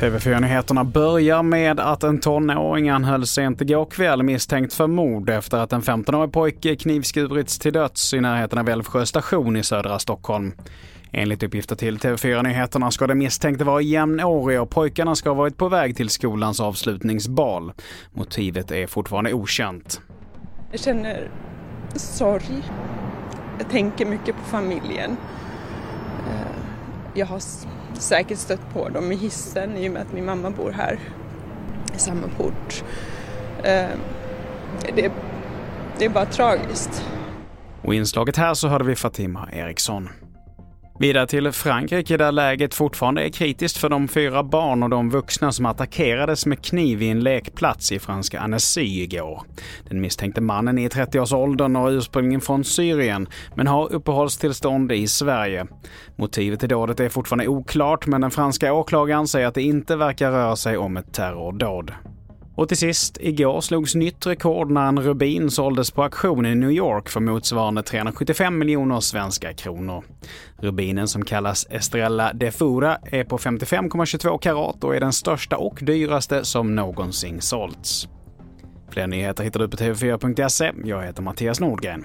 TV4-nyheterna börjar med att en tonåring anhölls sent igår kväll misstänkt för mord efter att en 15-årig pojke knivskurits till döds i närheten av Älvsjö station i södra Stockholm. Enligt uppgifter till TV4-nyheterna ska den misstänkte vara jämnårig och pojkarna ska ha varit på väg till skolans avslutningsbal. Motivet är fortfarande okänt. Jag känner sorg. Jag tänker mycket på familjen. Jag har säkert stött på dem i hissen i och med att min mamma bor här i samma port. Ehm, det, det är bara tragiskt. Och i inslaget här så hörde vi Fatima Eriksson. Vidare till Frankrike där läget fortfarande är kritiskt för de fyra barn och de vuxna som attackerades med kniv i en lekplats i franska Annecy igår. Den misstänkte mannen är i 30-årsåldern och ursprungligen från Syrien men har uppehållstillstånd i Sverige. Motivet till dådet är fortfarande oklart men den franska åklagaren säger att det inte verkar röra sig om ett terrordåd. Och till sist, igår slogs nytt rekord när en rubin såldes på auktion i New York för motsvarande 375 miljoner svenska kronor. Rubinen som kallas Estrella de Fura är på 55,22 karat och är den största och dyraste som någonsin sålts. Fler nyheter hittar du på tv4.se. Jag heter Mattias Nordgren.